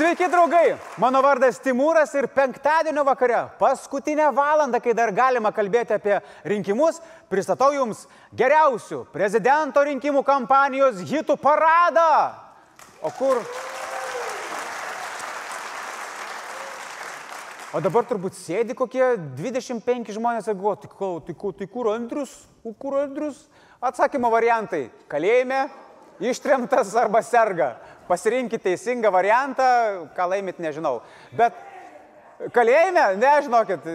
Sveiki, draugai! Mano vardas Timūras ir penktadienio vakare, paskutinę valandą, kai dar galima kalbėti apie rinkimus, pristatau Jums geriausių prezidento rinkimų kampanijos hitų paradą. O kur? O dabar turbūt sėdi kokie 25 žmonės ir galvo, tai, tai, tai kur Andrius? Kur Andrius? Atsakymo variantai - kalėjime, ištremtas arba serga. Pasirinkite teisingą variantą, ką laimit, nežinau. Bet kalėjime, nežinokit,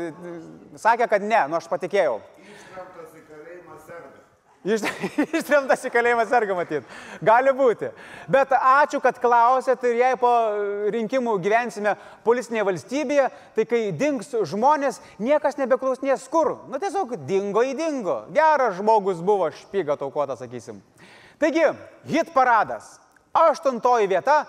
sakė, kad ne, nu aš patikėjau. Ištremtas į kalėjimą serga. Iš- Ištremtas į kalėjimą serga matyt. Gali būti. Bet ačiū, kad klausėt ir jei po rinkimų gyvensime policinėje valstybėje, tai kai dings žmonės, niekas nebeklausnės kur. Nu tiesiog dingo į dingo. Geras žmogus buvo, špyga taukota, sakysim. Taigi, hit paradas. Aštuntoji vieta.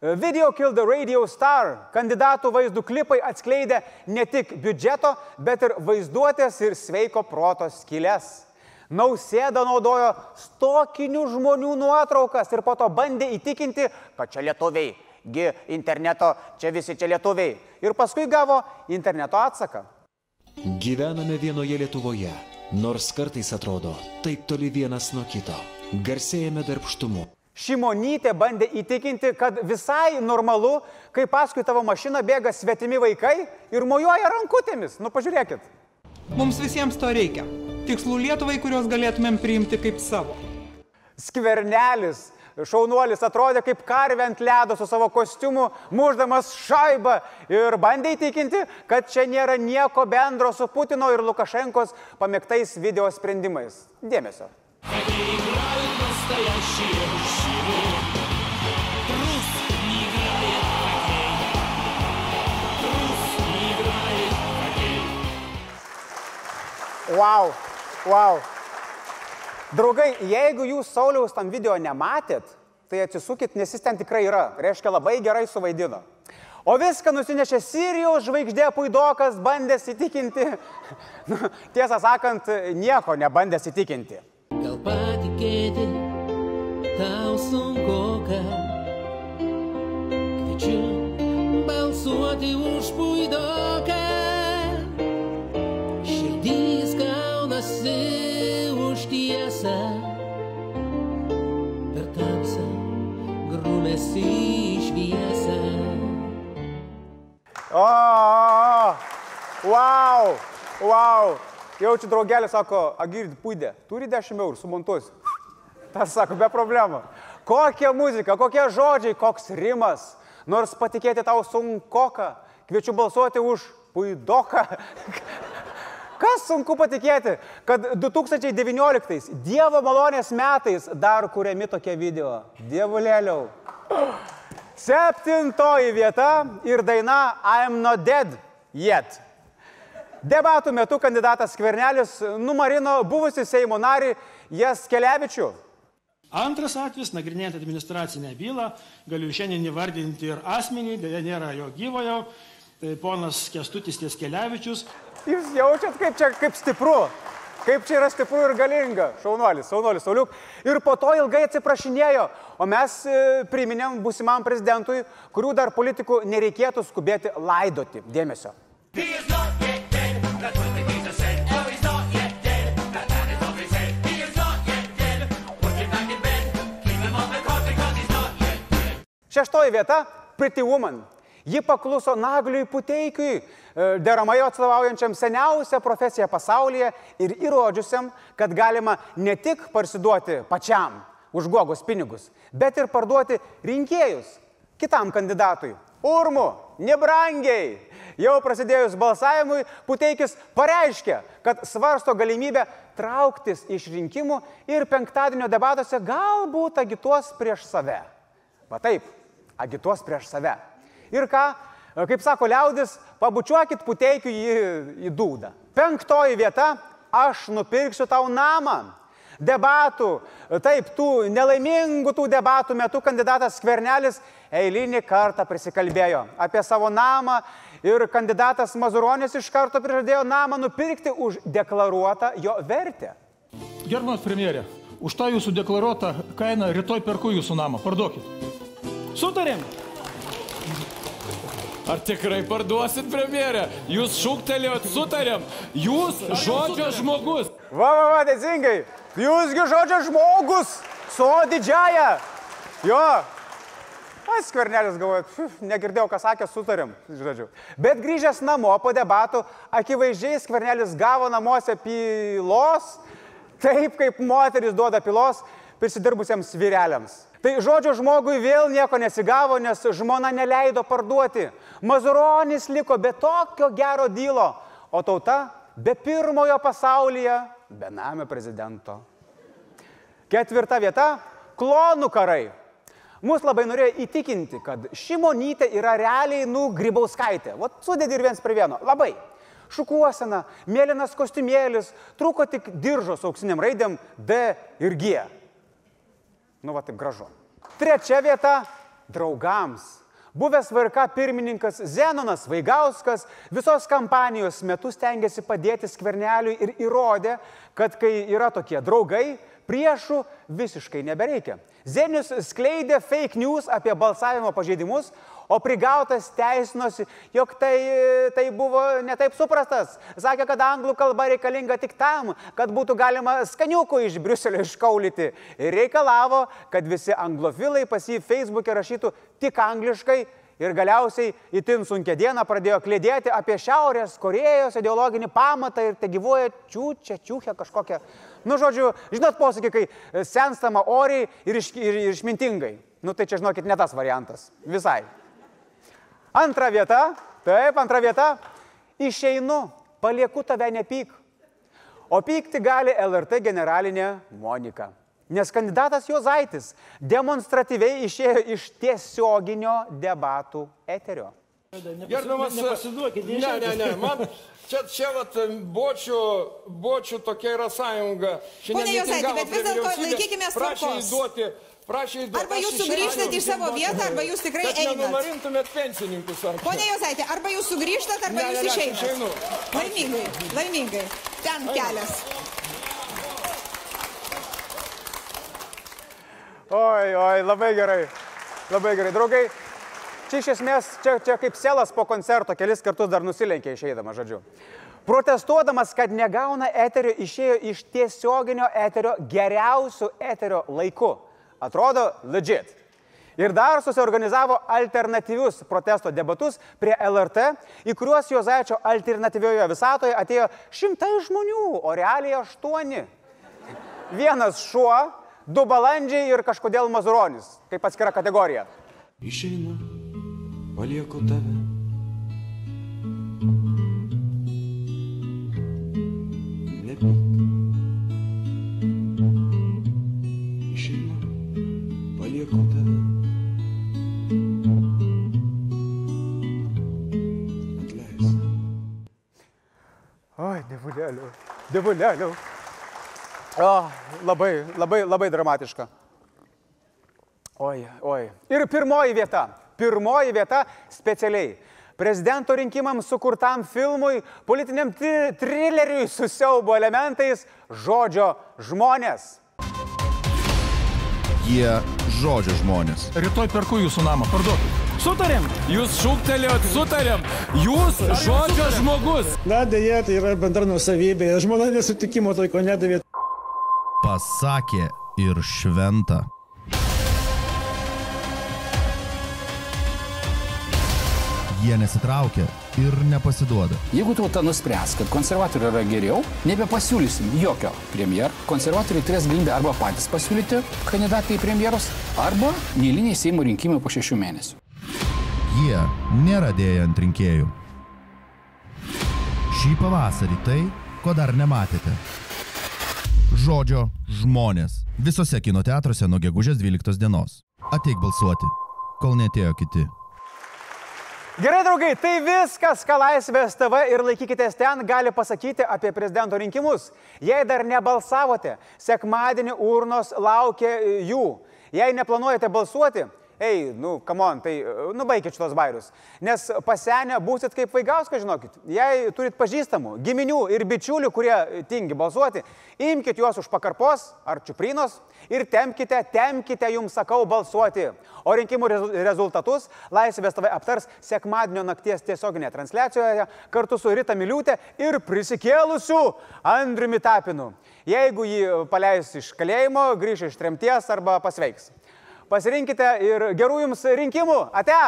Video Kill the Radio Star kandidatų vaizdų klipai atskleidė ne tik biudžeto, bet ir vaizduotės ir sveiko proto skilės. Nausėda naudojo stokinių žmonių nuotraukas ir po to bandė įtikinti, kad čia lietuviai, gi interneto, čia visi čia lietuviai. Ir paskui gavo interneto atsaką. Gyvename vienoje Lietuvoje, nors kartais atrodo taip toli vienas nuo kito. Garsėjame darbštumu. Šimonytė bandė įtikinti, kad visai normalu, kai paskui tavo mašiną bėga svetimi vaikai ir mojuoja rankutėmis. Nu pažiūrėkit. Mums visiems to reikia. Tikslų Lietuvai, kuriuos galėtumėm priimti kaip savo. Skvernelis, šaunuolis atrodė kaip karvė ant ledo su savo kostiumu, muždamas šaibą ir bandė įtikinti, kad čia nėra nieko bendro su Putino ir Lukašenkos pamėgtais video sprendimais. Dėmesio. Wow, wow. Draugai, jeigu jūs Sauliaus tam video nematėt, tai atsisukit, nes jis ten tikrai yra. Reiškia, labai gerai suvaidino. O viską nusinešė Sirijos žvaigždė Puidokas, bandęs įtikinti. Nu, tiesą sakant, nieko nebandęs įtikinti. Tau sunku ką. Kviečiu balsuoti už puidoką. Širdys kaunasi už tiesą. Per tamsą grūmėsi šviesą. O, o, o. wow, wow. Jaučiu draugelį, sako, agirdit puidė, turi 10 eurų, sumontuosiu. Tas sako, be problemų. Kokia muzika, kokie žodžiai, koks rimas. Nors patikėti tau sunkoka, kviečiu balsuoti už puidoką. Kas sunku patikėti, kad 2019 Dievo malonės metais dar kuriami tokie video. Dievulėliau. Septintoji vieta ir daina I'm not dead yet. Debatų metu kandidatas Skvernelis numarino buvusi Seimo narį Jaskelevičių. Antras atvejis, nagrinėjant administracinę bylą, galiu šiandien įvardinti ir asmenį, dėja nėra jo gyvojo, tai ponas Kestutis Tieskelevičius, Jūs jaučiat, kaip čia kaip stipru, kaip čia yra stipru ir galinga. Šaunuolis, šaunuolis, sauliuk. Ir po to ilgai atsiprašinėjo, o mes e, priminėm būsimam prezidentui, kurių dar politikų nereikėtų skubėti laidoti. Dėmesio. Šeštoji vieta - Pretty Woman. Ji pakluso Nagliui Puteikiui, e, deramai atstovaujančiam seniausią profesiją pasaulyje ir įrodžiusiam, kad galima ne tik parsiduoti pačiam už gogus pinigus, bet ir parduoti rinkėjus kitam kandidatui. Urmu, nebrangiai. Jau prasidėjus balsavimui, Puteikis pareiškė, kad svarsto galimybę trauktis iš rinkimų ir penktadienio debatuose galbūt agituos prieš save. Va taip, agituos prieš save. Ir ką, kaip sako liaudis, pabučiuokit puteikiu į, į dūdą. Penktoji vieta - aš nupirksiu tau namą. Debatų, taip, tų nelaimingų tų debatų metu kandidatas Skvernelis eilinį kartą prisikalbėjo apie savo namą ir kandidatas Mazuronis iš karto prižadėjo namą nupirkti už deklaruotą jo vertę. Gerbiamas premjerė, už tą jūsų deklaruotą kainą rytoj perku jūsų namą. Parduokit. Sutarėm. Ar tikrai parduosit premjerę? Jūs šūktelėjot, sutarėm. Jūs žodžio žmogus. Va, va, va, teisingai. Jūsgi žodžio žmogus, su didžiaja. Jo. Aš skvernelis galvoju, "Pfiu, negirdėjau, ką sakė, sutarėm, žodžiu. Bet grįžęs namo po debatų, akivaizdžiai skvernelis gavo namuose pylos, taip kaip moteris duoda pylos prisidirbusiems vyreliams. Tai žodžio žmogui vėl nieko nesigavo, nes žmona neleido parduoti. Mazuronis liko be tokio gero dylo, o tauta be pirmojo pasaulyje, be namio prezidento. Ketvirta vieta - klonų karai. Mūsų labai norėjo įtikinti, kad šimonytė yra realiai nugrybauskaitė. Vat sudėdi ir viens prie vieno. Labai. Šukuosena, mėlynas kostiumėlis, trūko tik diržos auksiniam raidėm D ir G. Nu, va taip gražu. Trečia vieta - draugams. Buvęs VRK pirmininkas Zenonas Vaigauskas visos kampanijos metu stengiasi padėti skverneliui ir įrodė, kad kai yra tokie draugai, priešų visiškai nebereikia. Zenius skleidė fake news apie balsavimo pažeidimus, o prigautas teisinosi, jog tai, tai buvo netaip suprastas. Sakė, kad anglų kalba reikalinga tik tam, kad būtų galima skaniukų iš Briuselio iškaulyti. Ir reikalavo, kad visi anglofilai pas jį Facebook'e rašytų tik angliškai. Ir galiausiai itin sunkia diena pradėjo klėdėti apie Šiaurės Korejos ideologinį pamatą ir te gyvoja čiūčia, čiūchia kažkokia. Nu, žodžiu, žinot posakį, kai senstama oriai ir, iš, ir, ir išmintingai. Nu, tai čia, žinokit, ne tas variantas. Visai. Antra vieta, taip, antra vieta. Išeinu, palieku tave nepyk. O pykti gali LRT generalinė Monika. Nes kandidatas Jozaitis demonstratyviai išėjo iš tiesioginio debatų eterio. Gerbiamas, nepasiduokit, ne, ne, ne, man čia, čia vat, bočių, bočių tokia yra sąjunga. Pone Juozaiti, bet vis dėlto laikykimės Prašė tvarkos. įduoti, prašė įduoti. Arba jūs sugrįžtat į savo vietą, arba jūs tikrai einat. nenumarintumėt pensininkus. ar- Pone Josaitė, arba jūs sugrįžtat, arba Ne, ne, jūs ne, išeinat. išeinu. Laimingai, laimingai. Ten kelias. Oi, oi, labai gerai. Labai gerai. Draugai, čia iš esmės, čia, čia kaip selas po koncerto, kelis kartus dar nusilenkė išeidama, žodžiu. Protestuodamas, kad negauna eterio, išėjo iš tiesioginio eterio geriausių eterio laiku. Atrodo legit. Ir dar susiorganizavo alternatyvius protesto debatus prie LRT, į kuriuos Jozaičio alternatyvioje visatoje atėjo šimtai žmonių, o realiai aštuoni. Vienas šuo, du balandžiai ir kažkodėl mazuronis, kaip atskira kategorija. Išeinu, palieku tave. Dievulėliau, dievulėliau. O, labai, labai, labai dramatiška. Oi, oi. Ir pirmoji vieta. Pirmoji vieta specialiai. Prezidento rinkimams sukurtam filmui, politiniam tri trileriui su siaubo elementais žodžio žmonės. Jie žodžio žmonės. Rytoj perku jūsų namą, parduokit. Sutarėm. Jūs šūktelėjot, sutarėm. Jūs žodžio žmogus. Na, dėja, tai yra bendra nusavybė. Žmona nesutikimo toiko nedavė. Pasakė ir šventa. Jie nesitraukia ir nepasiduoda. Jeigu tauta nuspręs, kad konservatoriai yra geriau, nebepasiūlysim jokio premjero. Konservatoriai turės galimybę arba patys pasiūlyti kandidatą į premjerus, arba neįliniai Seimo rinkimai po šešių mėnesių. Jie nėra dėję ant rinkėjų. Šį pavasarį tai, ko dar nematėte. Žodžio žmonės. Visose kino teatruose nuo gegužės 12 dienos. Ateik balsuoti, kol netėjo kiti. Gerai, draugai, tai viskas, ką Laisvės TV ir laikykitės ten gali pasakyti apie prezidento rinkimus. Jei dar nebalsavote, sekmadienį urnos laukia jų. Jei neplanuojate balsuoti, Ei, nu, kamon, tai nubaikit šitos bairius. Nes pasenę būsit kaip Vaigauskas, žinokit. Jei turit pažįstamų, giminių ir bičiulių, kurie tingi balsuoti, imkite juos už pakarpos ar čiuprinos ir temkite, temkite, jums sakau, balsuoti. O rinkimų rezu- rezultatus Laisvės TV aptars sekmadienio nakties tiesioginėje transliacijoje kartu su Rita Miliūtė ir prisikėlusiu Andriumi Tapinu. Jeigu jį paleis iš kalėjimo, grįš iš tremties arba pasveiks. Pasirinkite ir gerų jums rinkimų. Ate!